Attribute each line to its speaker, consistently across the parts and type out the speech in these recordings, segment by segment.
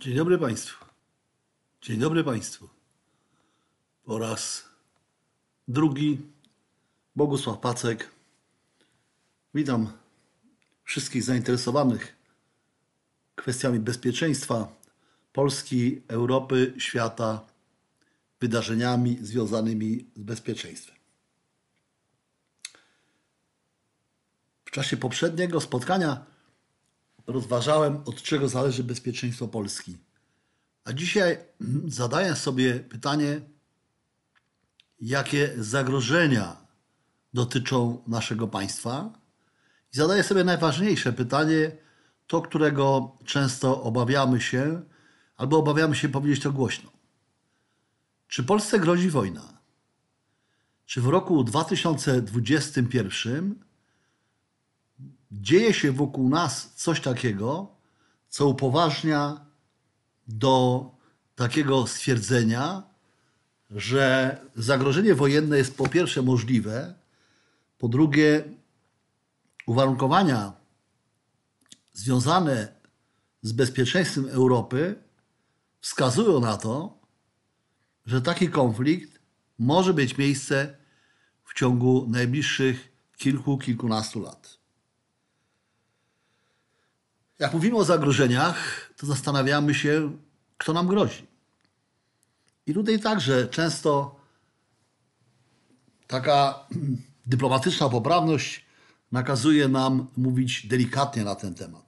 Speaker 1: Dzień dobry Państwu. Dzień dobry Państwu. Po raz drugi Bogusław Pacek. Witam wszystkich zainteresowanych kwestiami bezpieczeństwa Polski, Europy, świata, wydarzeniami związanymi z bezpieczeństwem. W czasie poprzedniego spotkania rozważałem, od czego zależy bezpieczeństwo Polski. A dzisiaj zadaję sobie pytanie, jakie zagrożenia dotyczą naszego państwa. I zadaję sobie najważniejsze pytanie, to którego często obawiamy się, albo obawiamy się powiedzieć to głośno. Czy Polsce grozi wojna? Czy w roku 2021 dzieje się wokół nas coś takiego, co upoważnia do takiego stwierdzenia, że zagrożenie wojenne jest po pierwsze możliwe, po drugie uwarunkowania związane z bezpieczeństwem Europy wskazują na to, że taki konflikt może mieć miejsce w ciągu najbliższych kilku, kilkunastu lat. Jak mówimy o zagrożeniach, to zastanawiamy się, kto nam grozi. I tutaj także często taka dyplomatyczna poprawność nakazuje nam mówić delikatnie na ten temat.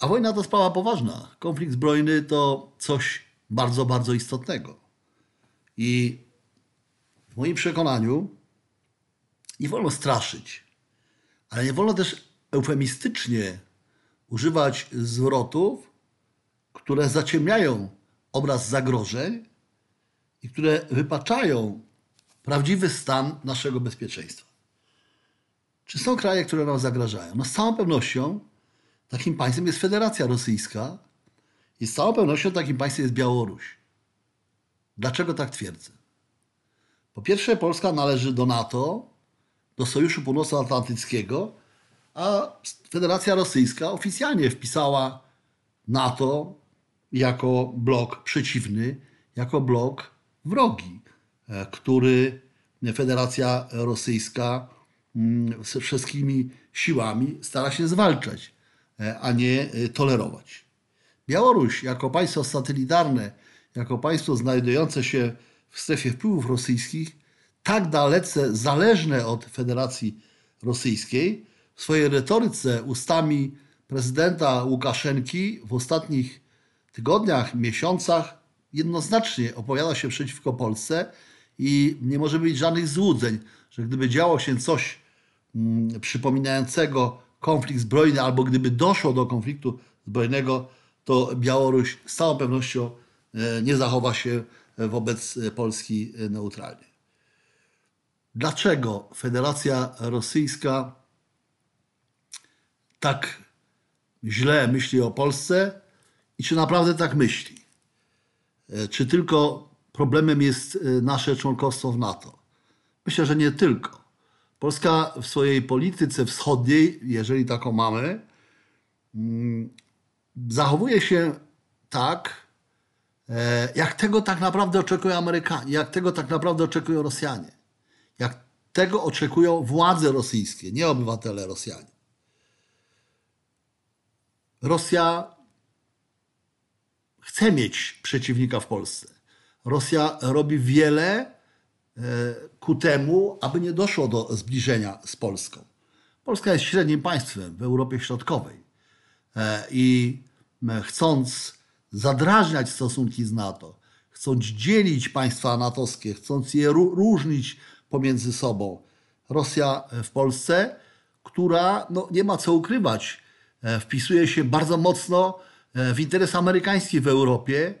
Speaker 1: A wojna to sprawa poważna. Konflikt zbrojny to coś bardzo, bardzo istotnego. I w moim przekonaniu nie wolno straszyć, ale nie wolno też eufemistycznie używać zwrotów, które zaciemniają obraz zagrożeń i które wypaczają prawdziwy stan naszego bezpieczeństwa. Czy są kraje, które nam zagrażają? No z całą pewnością takim państwem jest Federacja Rosyjska i z całą pewnością takim państwem jest Białoruś. Dlaczego tak twierdzę? Po pierwsze, Polska należy do NATO, do Sojuszu Północnoatlantyckiego, a Federacja Rosyjska oficjalnie wpisała NATO jako blok przeciwny, jako blok wrogi, e, który Federacja Rosyjska mm, ze wszystkimi siłami stara się zwalczać, e, a nie e, tolerować. Białoruś jako państwo satelitarne, jako państwo znajdujące się w strefie wpływów rosyjskich, tak dalece zależne od Federacji Rosyjskiej, w swojej retoryce ustami prezydenta Łukaszenki w ostatnich tygodniach, miesiącach jednoznacznie opowiada się przeciwko Polsce i nie może być żadnych złudzeń, że gdyby działo się coś mm, przypominającego konflikt zbrojny, albo gdyby doszło do konfliktu zbrojnego, to Białoruś z całą pewnością e, nie zachowa się wobec Polski neutralnie. Dlaczego Federacja Rosyjska tak źle myśli o Polsce i czy naprawdę tak myśli? E, czy tylko problemem jest e, nasze członkostwo w NATO? Myślę, że nie tylko. Polska w swojej polityce wschodniej, jeżeli taką mamy, mm, zachowuje się tak, e, jak tego tak naprawdę oczekują Amerykanie, jak tego tak naprawdę oczekują Rosjanie, jak tego oczekują władze rosyjskie, nie obywatele Rosjanie. Rosja chce mieć przeciwnika w Polsce. Rosja robi wiele e, ku temu, aby nie doszło do zbliżenia z Polską. Polska jest średnim państwem w Europie Środkowej e, i chcąc zadrażniać stosunki z NATO, chcąc dzielić państwa natowskie, chcąc je różnić pomiędzy sobą, Rosja w Polsce, która no, nie ma co ukrywać, wpisuje się bardzo mocno e, w interes amerykański w Europie,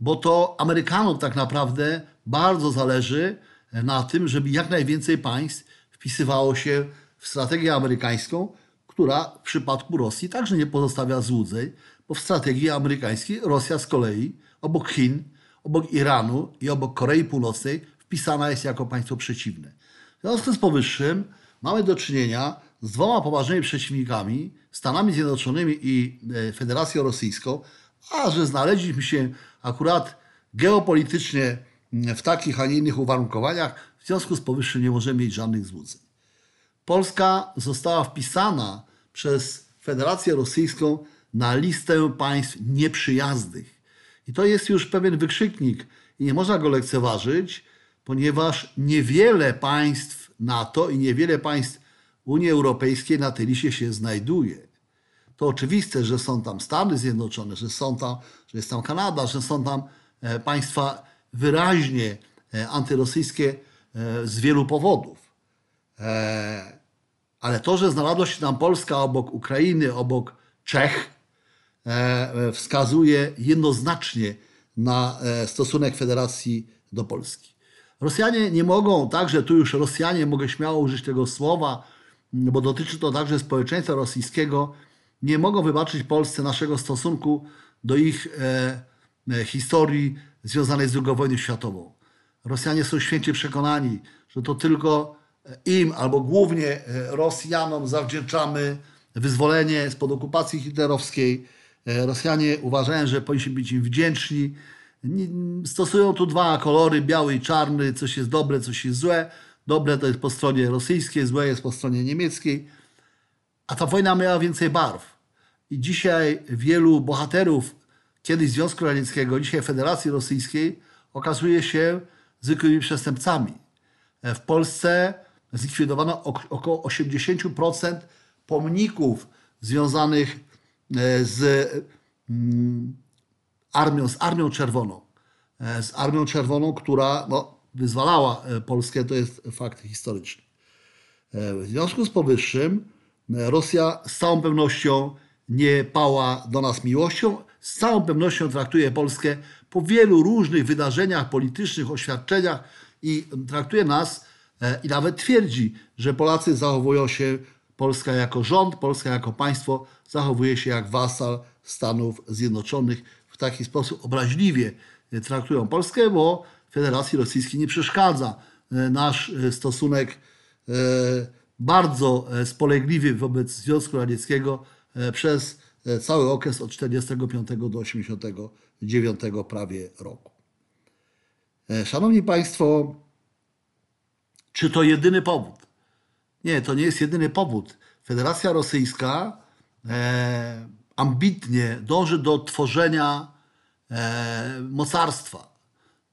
Speaker 1: bo to Amerykanom tak naprawdę bardzo zależy e, na tym, żeby jak najwięcej państw wpisywało się w strategię amerykańską, która w przypadku Rosji także nie pozostawia złudzeń, bo w strategii amerykańskiej Rosja z kolei obok Chin, obok Iranu i obok Korei Północnej wpisana jest jako państwo przeciwne. W związku z powyższym mamy do czynienia z dwoma poważnymi przeciwnikami, Stanami Zjednoczonymi i e, Federacją Rosyjską, a że znaleźliśmy się akurat geopolitycznie w takich, a nie innych uwarunkowaniach, w związku z powyższym nie możemy mieć żadnych złudzeń. Polska została wpisana przez Federację Rosyjską na listę państw nieprzyjaznych. I to jest już pewien wykrzyknik i nie można go lekceważyć, ponieważ niewiele państw NATO i niewiele państw Unii Europejskiej na tej liście się znajduje. To oczywiste, że są tam Stany Zjednoczone, że, są tam, że jest tam Kanada, że są tam e, państwa wyraźnie e, antyrosyjskie e, z wielu powodów. Ale to, że znalazła się tam Polska obok Ukrainy, obok Czech, wskazuje jednoznacznie na stosunek Federacji do Polski. Rosjanie nie mogą, także tu już Rosjanie, mogę śmiało użyć tego słowa, bo dotyczy to także społeczeństwa rosyjskiego, nie mogą wybaczyć Polsce naszego stosunku do ich e, e, historii związanej z II wojną światową. Rosjanie są święcie przekonani, że to tylko im albo głównie e, Rosjanom zawdzięczamy wyzwolenie spod okupacji hitlerowskiej. E, Rosjanie uważają, że powinniśmy być im wdzięczni. Stosują tu dwa kolory, biały i czarny, coś jest dobre, coś jest złe. Dobre to jest po stronie rosyjskiej, złe jest po stronie niemieckiej. A ta wojna miała więcej barw. I dzisiaj wielu bohaterów, kiedyś Związku Radzieckiego, dzisiaj Federacji Rosyjskiej, okazuje się zwykłymi przestępcami. W Polsce zlikwidowano około 80% pomników związanych e, z mm, armią, z Armią Czerwoną. E, z Armią Czerwoną, która no, wyzwalała e, Polskę, to jest fakt historyczny. W związku z powyższym Rosja z całą pewnością nie pała do nas miłością, z całą pewnością traktuje Polskę po wielu różnych wydarzeniach politycznych, oświadczeniach i traktuje nas e, i nawet twierdzi, że Polacy zachowują się, Polska jako rząd, Polska jako państwo zachowuje się jak wasal Stanów Zjednoczonych. W taki sposób obraźliwie traktują Polskę, bo Federacji Rosyjskiej nie przeszkadza e, nasz e, stosunek bardzo spolegliwy wobec Związku Radzieckiego przez cały okres od 45 do 89 prawie roku. E, szanowni Państwo, czy to jedyny powód? Nie, to nie jest jedyny powód. Federacja Rosyjska e, ambitnie dąży do tworzenia e, mocarstwa,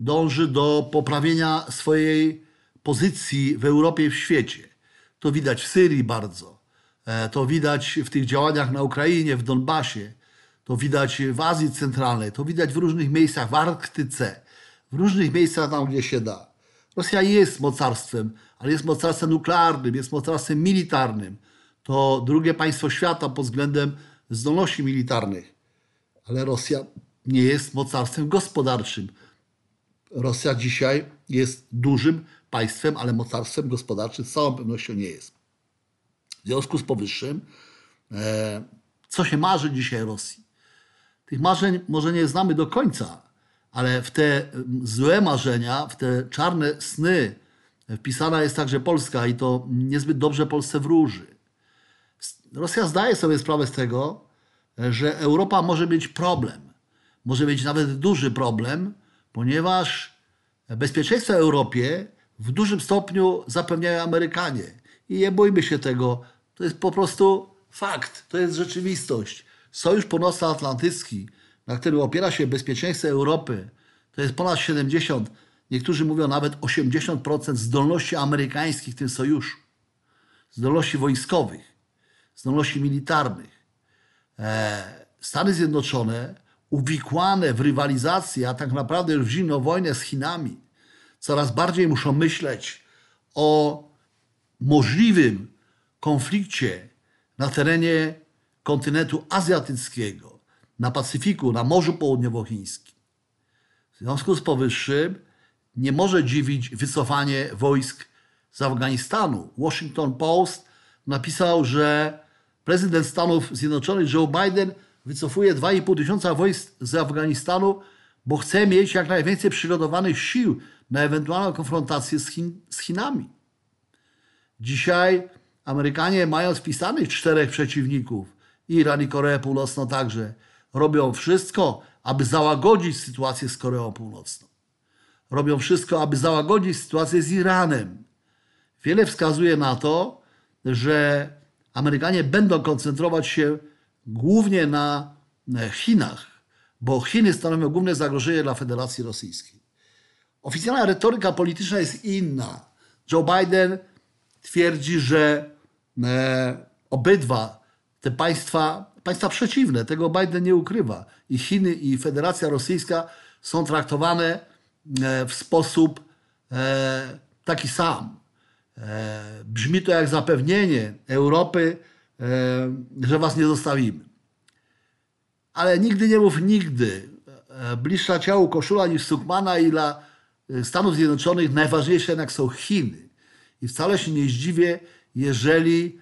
Speaker 1: dąży do poprawienia swojej pozycji w Europie i w świecie. To widać w Syrii bardzo. E, to widać w tych działaniach na Ukrainie, w Donbasie. To widać w Azji Centralnej, to widać w różnych miejscach, w Arktyce, w różnych miejscach tam, gdzie się da. Rosja jest mocarstwem, ale jest mocarstwem nuklearnym, jest mocarstwem militarnym. To drugie państwo świata pod względem zdolności militarnych. Ale Rosja nie jest mocarstwem gospodarczym. Rosja dzisiaj jest dużym państwem, ale mocarstwem gospodarczym z całą pewnością nie jest. W związku z powyższym, e, co się marzy dzisiaj Rosji? Tych marzeń może nie znamy do końca, ale w te złe marzenia, w te czarne sny wpisana jest także Polska i to niezbyt dobrze Polsce wróży. Rosja zdaje sobie sprawę z tego, że Europa może mieć problem. Może mieć nawet duży problem, ponieważ bezpieczeństwo Europie w dużym stopniu zapewniają Amerykanie. I nie bójmy się tego. To jest po prostu fakt, to jest rzeczywistość. Sojusz Północnoatlantycki, na którym opiera się bezpieczeństwo Europy, to jest ponad 70, niektórzy mówią nawet 80% zdolności amerykańskich w tym sojuszu. Zdolności wojskowych, zdolności militarnych. E, Stany Zjednoczone uwikłane w rywalizację, a tak naprawdę w zimną wojnę z Chinami, coraz bardziej muszą myśleć o możliwym konflikcie na terenie kontynentu azjatyckiego, na Pacyfiku, na Morzu Południowochińskim. W związku z powyższym nie może dziwić wycofanie wojsk z Afganistanu. Washington Post napisał, że prezydent Stanów Zjednoczonych Joe Biden wycofuje 2,5 tysiąca wojsk z Afganistanu, bo chce mieć jak najwięcej przygotowanych sił na ewentualną konfrontację z, Chin, z Chinami. Dzisiaj Amerykanie mają wpisanych czterech przeciwników, Iran i Koreę Północną także. robią wszystko, aby załagodzić sytuację z Koreą Północną. Robią wszystko, aby załagodzić sytuację z Iranem. Wiele wskazuje na to, że Amerykanie będą koncentrować się głównie na Chinach, bo Chiny stanowią główne zagrożenie dla Federacji Rosyjskiej. Oficjalna retoryka polityczna jest inna. Joe Biden twierdzi, że e, obydwa te państwa, państwa przeciwne, tego Biden nie ukrywa, i Chiny, i Federacja Rosyjska są traktowane e, w sposób e, taki sam. Brzmi to jak zapewnienie Europy, że was nie zostawimy. Ale nigdy nie mów nigdy. E, bliższa ciału koszula niż Sukmana i dla Stanów Zjednoczonych najważniejsze jednak są Chiny. I wcale się nie zdziwię, jeżeli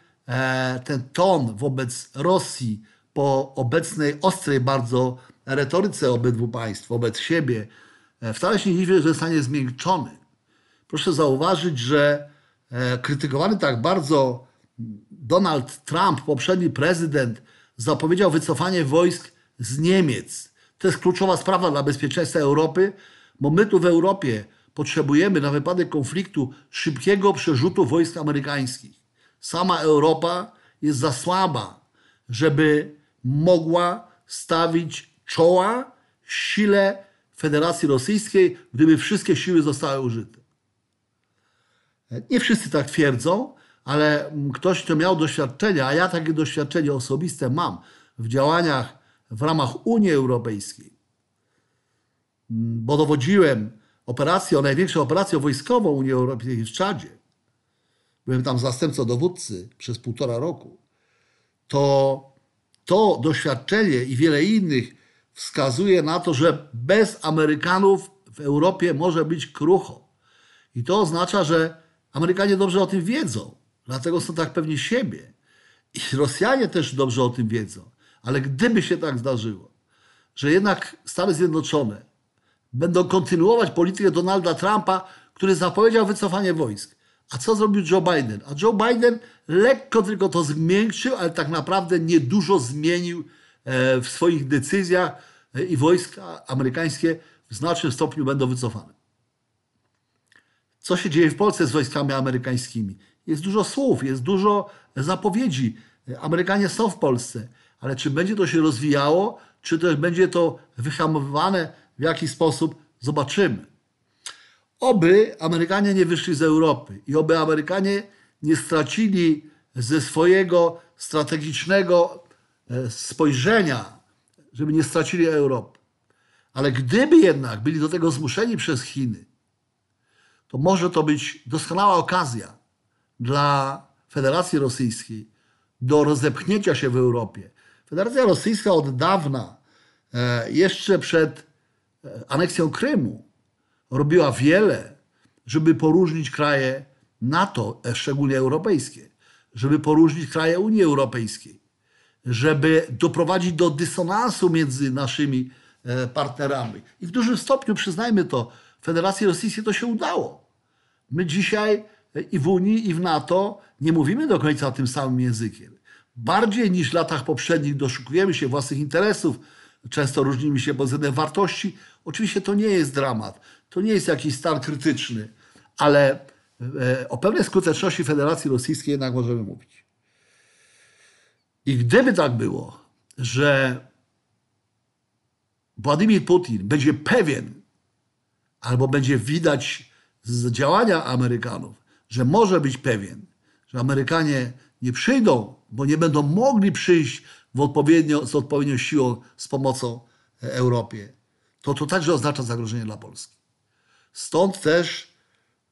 Speaker 1: ten ton wobec Rosji po obecnej ostrej bardzo retoryce obydwu państw, wobec siebie, wcale się nie dziwię, że zostanie zmiękczony. Proszę zauważyć, że krytykowany tak bardzo Donald Trump, poprzedni prezydent, zapowiedział wycofanie wojsk z Niemiec. To jest kluczowa sprawa dla bezpieczeństwa Europy, bo my tu w Europie potrzebujemy na wypadek konfliktu szybkiego przerzutu wojsk amerykańskich. Sama Europa jest za słaba, żeby mogła stawić czoła sile Federacji Rosyjskiej, gdyby wszystkie siły zostały użyte. Nie wszyscy tak twierdzą, ale ktoś, kto miał doświadczenia, a ja takie doświadczenie osobiste mam w działaniach w ramach Unii Europejskiej, bo dowodziłem operacją, największą operacją wojskową Unii Europejskiej w Czadzie. Byłem tam zastępcą dowódcy przez półtora roku. To to doświadczenie i wiele innych wskazuje na to, że bez Amerykanów w Europie może być krucho. I to oznacza, że Amerykanie dobrze o tym wiedzą, dlatego są tak pewni siebie. I Rosjanie też dobrze o tym wiedzą. Ale gdyby się tak zdarzyło, że jednak Stany Zjednoczone będą kontynuować politykę Donalda Trumpa, który zapowiedział wycofanie wojsk. A co zrobił Joe Biden? A Joe Biden lekko tylko to zmiękczył, ale tak naprawdę niedużo zmienił e, w swoich decyzjach e, i wojska amerykańskie w znacznym stopniu będą wycofane. Co się dzieje w Polsce z wojskami amerykańskimi? Jest dużo słów, jest dużo zapowiedzi. Amerykanie są w Polsce, ale czy będzie to się rozwijało, czy też będzie to wyhamowywane w jakiś sposób, zobaczymy. Oby Amerykanie nie wyszli z Europy i oby Amerykanie nie stracili ze swojego strategicznego e, spojrzenia, żeby nie stracili Europy. Ale gdyby jednak byli do tego zmuszeni przez Chiny, to może to być doskonała okazja dla Federacji Rosyjskiej do rozepchnięcia się w Europie. Federacja Rosyjska od dawna, e, jeszcze przed e, aneksją Krymu, robiła wiele, żeby poróżnić kraje NATO, e, szczególnie europejskie, żeby poróżnić kraje Unii Europejskiej, żeby doprowadzić do dysonansu między naszymi partnerami. I w dużym stopniu, przyznajmy to, Federacji Rosyjskiej to się udało. My dzisiaj i w Unii, i w NATO nie mówimy do końca tym samym językiem. Bardziej niż w latach poprzednich doszukujemy się własnych interesów, często różnimy się pod względem wartości. Oczywiście to nie jest dramat, to nie jest jakiś stan krytyczny, ale e, o pewnej skuteczności Federacji Rosyjskiej jednak możemy mówić. I gdyby tak było, że Władimir Putin będzie pewien, albo będzie widać z działania Amerykanów, że może być pewien, że Amerykanie nie przyjdą, bo nie będą mogli przyjść w odpowiednio, z odpowiednią siłą z pomocą e, Europie, to to także oznacza zagrożenie dla Polski. Stąd też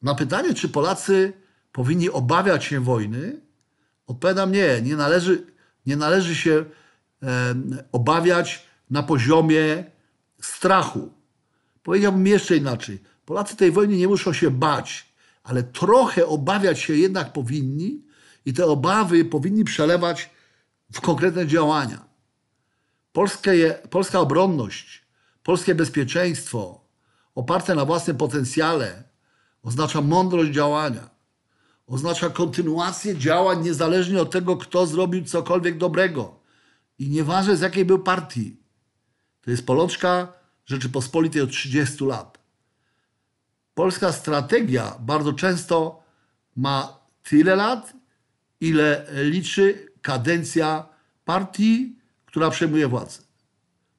Speaker 1: na pytanie, czy Polacy powinni obawiać się wojny, odpowiadam nie, nie należy, nie należy się e, obawiać na poziomie strachu. Powiedziałbym jeszcze inaczej. Polacy tej wojny nie muszą się bać, ale trochę obawiać się jednak powinni i te obawy powinni przelewać w konkretne działania. Polskie, polska obronność, polskie bezpieczeństwo oparte na własnym potencjale oznacza mądrość działania. Oznacza kontynuację działań niezależnie od tego, kto zrobił cokolwiek dobrego. I nieważne z jakiej był partii. To jest polączka Rzeczypospolitej od 30 lat. Polska strategia bardzo często ma tyle lat, ile liczy kadencja partii, która przejmuje władzę.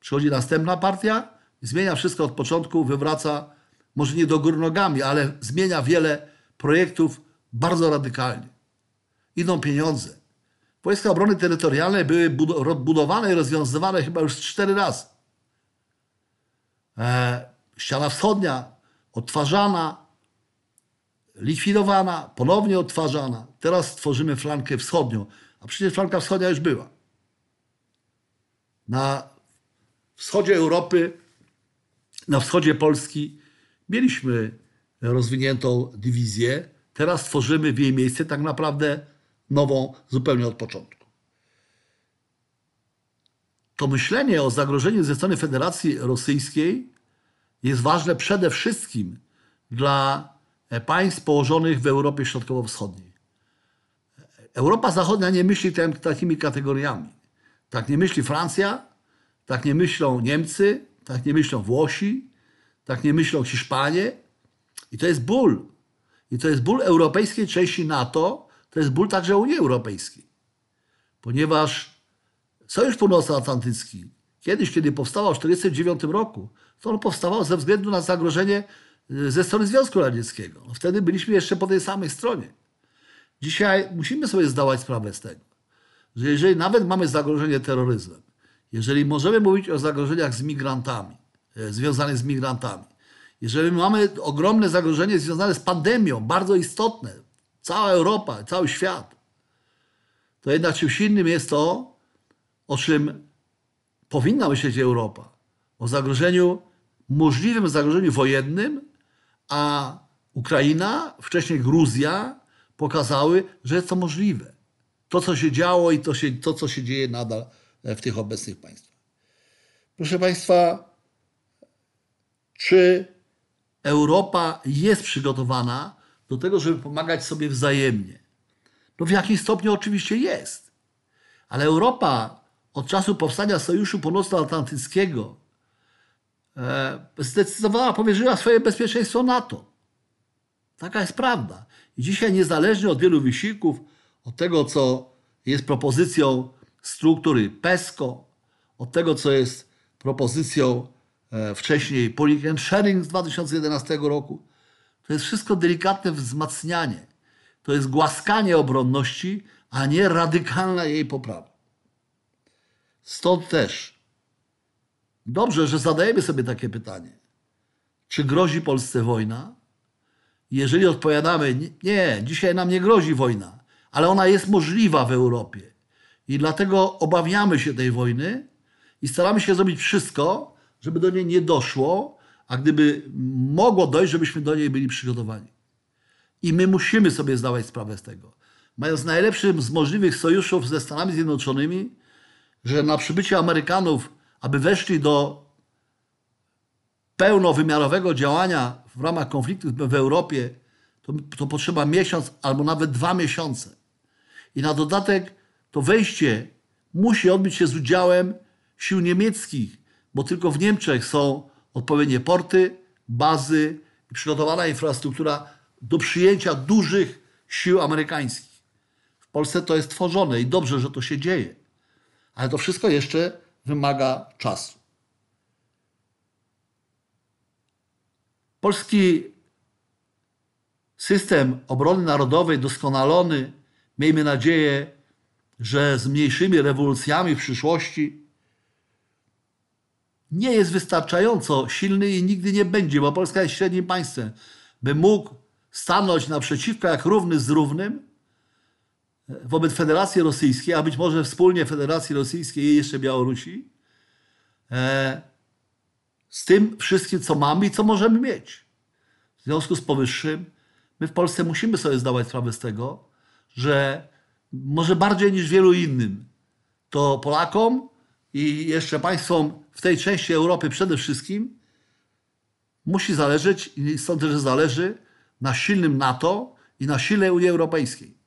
Speaker 1: Przychodzi następna partia, zmienia wszystko od początku, wywraca, może nie do góry nogami, ale zmienia wiele projektów bardzo radykalnie. Idą pieniądze. Wojska Obrony Terytorialnej były budowane i rozwiązywane chyba już cztery razy. E, ściana wschodnia odtwarzana, likwidowana, ponownie odtwarzana. Teraz tworzymy flankę wschodnią, a przecież flanka wschodnia już była. Na wschodzie Europy, na wschodzie Polski mieliśmy rozwiniętą dywizję. Teraz tworzymy w jej miejsce tak naprawdę nową zupełnie od początku. To myślenie o zagrożeniu ze strony Federacji Rosyjskiej jest ważne przede wszystkim dla państw położonych w Europie Środkowo-Wschodniej. Europa Zachodnia nie myśli takimi kategoriami. Tak nie myśli Francja, tak nie myślą Niemcy, tak nie myślą Włosi, tak nie myślą Hiszpanie. I to jest ból. I to jest ból europejskiej części NATO, to jest ból także Unii Europejskiej. Ponieważ Sojusz Północnoatlantycki, kiedyś, kiedy powstawał w 1949 roku, to on powstawał ze względu na zagrożenie y, ze strony Związku Radzieckiego. Wtedy byliśmy jeszcze po tej samej stronie. Dzisiaj musimy sobie zdawać sprawę z tego, że jeżeli nawet mamy zagrożenie terroryzmem, jeżeli możemy mówić o zagrożeniach z migrantami, e, związanych z migrantami, jeżeli mamy ogromne zagrożenie związane z pandemią, bardzo istotne, cała Europa, cały świat, to jednak czymś innym jest to, o czym powinna myśleć Europa. O zagrożeniu, możliwym zagrożeniu wojennym, a Ukraina, wcześniej Gruzja pokazały, że jest to możliwe. To, co się działo i to, się, to co się dzieje nadal w tych obecnych państwach. Proszę Państwa, czy Europa jest przygotowana do tego, żeby pomagać sobie wzajemnie? No w jakim stopniu oczywiście jest. Ale Europa od czasu powstania Sojuszu Północnoatlantyckiego e, zdecydowała, powierzyła swoje bezpieczeństwo NATO. Taka jest prawda. I dzisiaj niezależnie od wielu wysiłków, od tego, co jest propozycją struktury PESCO, od tego, co jest propozycją e, wcześniej Polic and Sharing z 2011 roku, to jest wszystko delikatne wzmacnianie. To jest głaskanie obronności, a nie radykalna jej poprawa. Stąd też dobrze, że zadajemy sobie takie pytanie. Czy grozi Polsce wojna? Jeżeli odpowiadamy, nie, dzisiaj nam nie grozi wojna, ale ona jest możliwa w Europie. I dlatego obawiamy się tej wojny i staramy się zrobić wszystko, żeby do niej nie doszło, a gdyby mogło dojść, żebyśmy do niej byli przygotowani. I my musimy sobie zdawać sprawę z tego. Mając najlepszym z możliwych sojuszów ze Stanami Zjednoczonymi, że na przybycie Amerykanów, aby weszli do pełnowymiarowego działania w ramach konfliktu w Europie, to, to potrzeba miesiąc albo nawet dwa miesiące. I na dodatek to wejście musi odbyć się z udziałem sił niemieckich, bo tylko w Niemczech są odpowiednie porty, bazy i przygotowana infrastruktura do przyjęcia dużych sił amerykańskich. W Polsce to jest tworzone i dobrze, że to się dzieje. Ale to wszystko jeszcze wymaga czasu. Polski system obrony narodowej doskonalony, miejmy nadzieję, że z mniejszymi rewolucjami w przyszłości nie jest wystarczająco silny i nigdy nie będzie, bo Polska jest średnim państwem, by mógł stanąć naprzeciwko jak równy z równym wobec Federacji Rosyjskiej, a być może wspólnie Federacji Rosyjskiej i jeszcze Białorusi, e, z tym wszystkim, co mamy i co możemy mieć. W związku z powyższym, my w Polsce musimy sobie zdawać sprawę z tego, że może bardziej niż wielu innym, to Polakom i jeszcze państwom w tej części Europy przede wszystkim musi zależeć i sądzę, że zależy na silnym NATO i na silnej Unii Europejskiej.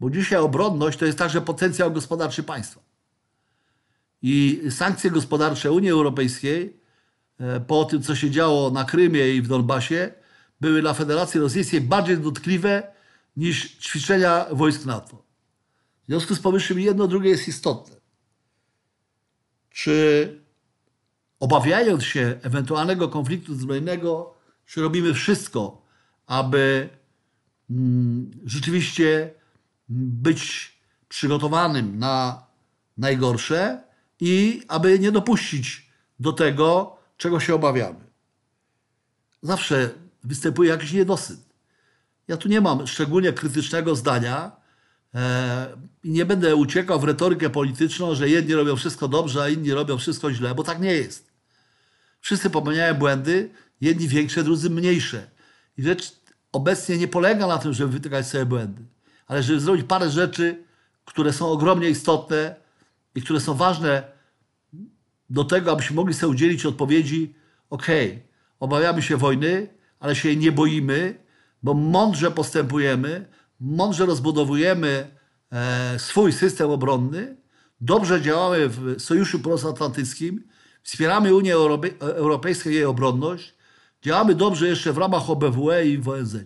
Speaker 1: Bo dzisiaj obronność to jest także potencjał gospodarczy państwa. I sankcje gospodarcze Unii Europejskiej e, po tym, co się działo na Krymie i w Donbasie, były dla Federacji Rosyjskiej bardziej dotkliwe niż ćwiczenia wojsk NATO. W związku z powyższym jedno drugie jest istotne. Czy obawiając się ewentualnego konfliktu zbrojnego, czy robimy wszystko, aby mm, rzeczywiście być przygotowanym na najgorsze i aby nie dopuścić do tego, czego się obawiamy. Zawsze występuje jakiś niedosyt. Ja tu nie mam szczególnie krytycznego zdania e, i nie będę uciekał w retorykę polityczną, że jedni robią wszystko dobrze, a inni robią wszystko źle, bo tak nie jest. Wszyscy popełniają błędy, jedni większe, drudzy mniejsze. I rzecz obecnie nie polega na tym, żeby wytykać sobie błędy, ale żeby zrobić parę rzeczy, które są ogromnie istotne i które są ważne do tego, abyśmy mogli sobie udzielić odpowiedzi: OK, obawiamy się wojny, ale się jej nie boimy, bo mądrze postępujemy, mądrze rozbudowujemy e, swój system obronny, dobrze działamy w Sojuszu Północnoatlantyckim, wspieramy Unię Europejską i jej obronność, działamy dobrze jeszcze w ramach OBWE i w ONZ.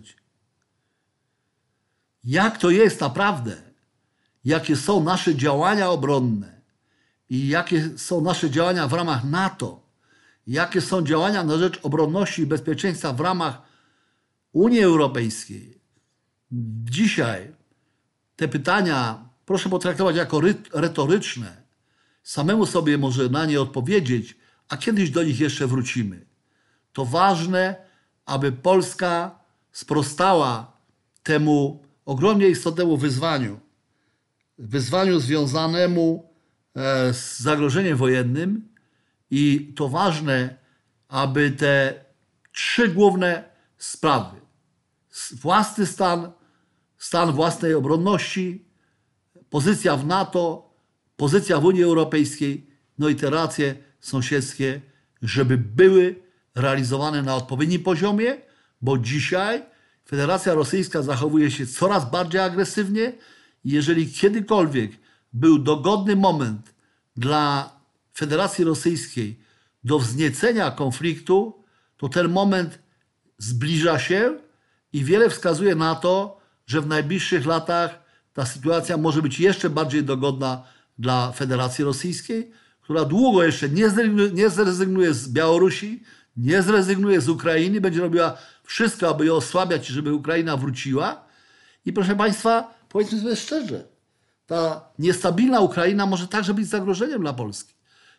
Speaker 1: Jak to jest naprawdę? Jakie są nasze działania obronne i jakie są nasze działania w ramach NATO? Jakie są działania na rzecz obronności i bezpieczeństwa w ramach Unii Europejskiej? Dzisiaj te pytania proszę potraktować jako retoryczne. Samemu sobie może na nie odpowiedzieć, a kiedyś do nich jeszcze wrócimy. To ważne, aby Polska sprostała temu ogromnie istotnemu wyzwaniu, wyzwaniu związanemu e, z zagrożeniem wojennym i to ważne, aby te trzy główne sprawy. Własny stan, stan własnej obronności, pozycja w NATO, pozycja w Unii Europejskiej, no i te racje sąsiedzkie, żeby były realizowane na odpowiednim poziomie, bo dzisiaj Federacja Rosyjska zachowuje się coraz bardziej agresywnie. Jeżeli kiedykolwiek był dogodny moment dla Federacji Rosyjskiej do wzniecenia konfliktu, to ten moment zbliża się i wiele wskazuje na to, że w najbliższych latach ta sytuacja może być jeszcze bardziej dogodna dla Federacji Rosyjskiej, która długo jeszcze nie zrezygnuje, z Białorusi, nie zrezygnuje z Ukrainy, będzie robiła wszystko, aby ją osłabiać, żeby Ukraina wróciła. I proszę Państwa, powiedzmy sobie szczerze, ta niestabilna Ukraina może także być zagrożeniem dla Polski.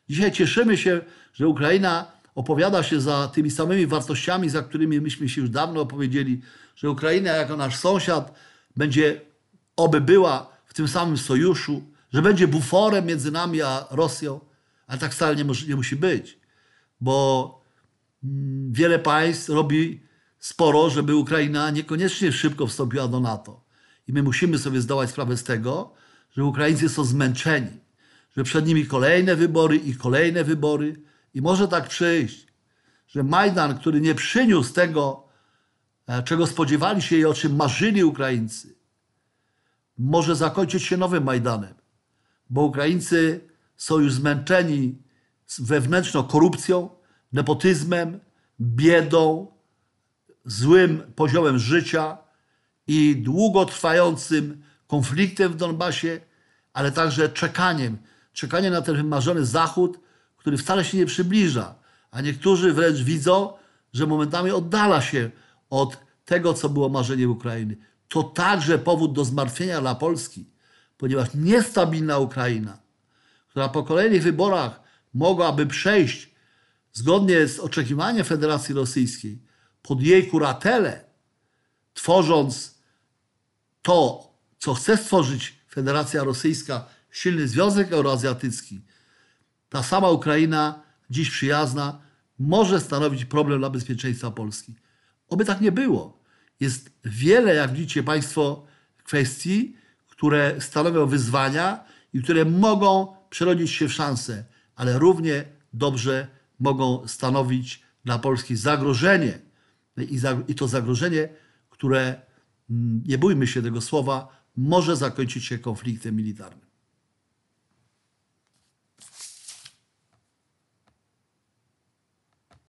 Speaker 1: Dzisiaj cieszymy się, że Ukraina opowiada się za tymi samymi wartościami, za którymi myśmy się już dawno opowiedzieli, że Ukraina jako nasz sąsiad będzie, oby była w tym samym sojuszu, że będzie buforem między nami a Rosją, ale tak wcale nie, nie musi być, bo wiele państw robi sporo, żeby Ukraina niekoniecznie szybko wstąpiła do NATO. I my musimy sobie zdawać sprawę z tego, że Ukraińcy są zmęczeni, że przed nimi kolejne wybory i kolejne wybory. I może tak przyjść, że Majdan, który nie przyniósł tego, e, czego spodziewali się i o czym marzyli Ukraińcy, może zakończyć się nowym Majdanem, bo Ukraińcy są już zmęczeni wewnętrzną korupcją, nepotyzmem, biedą, złym poziomem życia i długotrwającym konfliktem w Donbasie, ale także czekaniem. Czekaniem na ten wymarzony Zachód, który wcale się nie przybliża, a niektórzy wręcz widzą, że momentami oddala się od tego, co było marzeniem Ukrainy. To także powód do zmartwienia dla Polski, ponieważ niestabilna Ukraina, która po kolejnych wyborach mogłaby przejść zgodnie z oczekiwaniem Federacji Rosyjskiej pod jej kuratelę, tworząc to, co chce stworzyć Federacja Rosyjska, silny Związek Euroazjatycki, ta sama Ukraina, dziś przyjazna, może stanowić problem dla bezpieczeństwa Polski. Oby tak nie było. Jest wiele, jak widzicie Państwo, kwestii, które stanowią wyzwania i które mogą przerodzić się w szanse, ale równie dobrze mogą stanowić dla Polski zagrożenie. I, to zagrożenie, które, mm, nie bójmy się tego słowa, może zakończyć się konfliktem militarnym.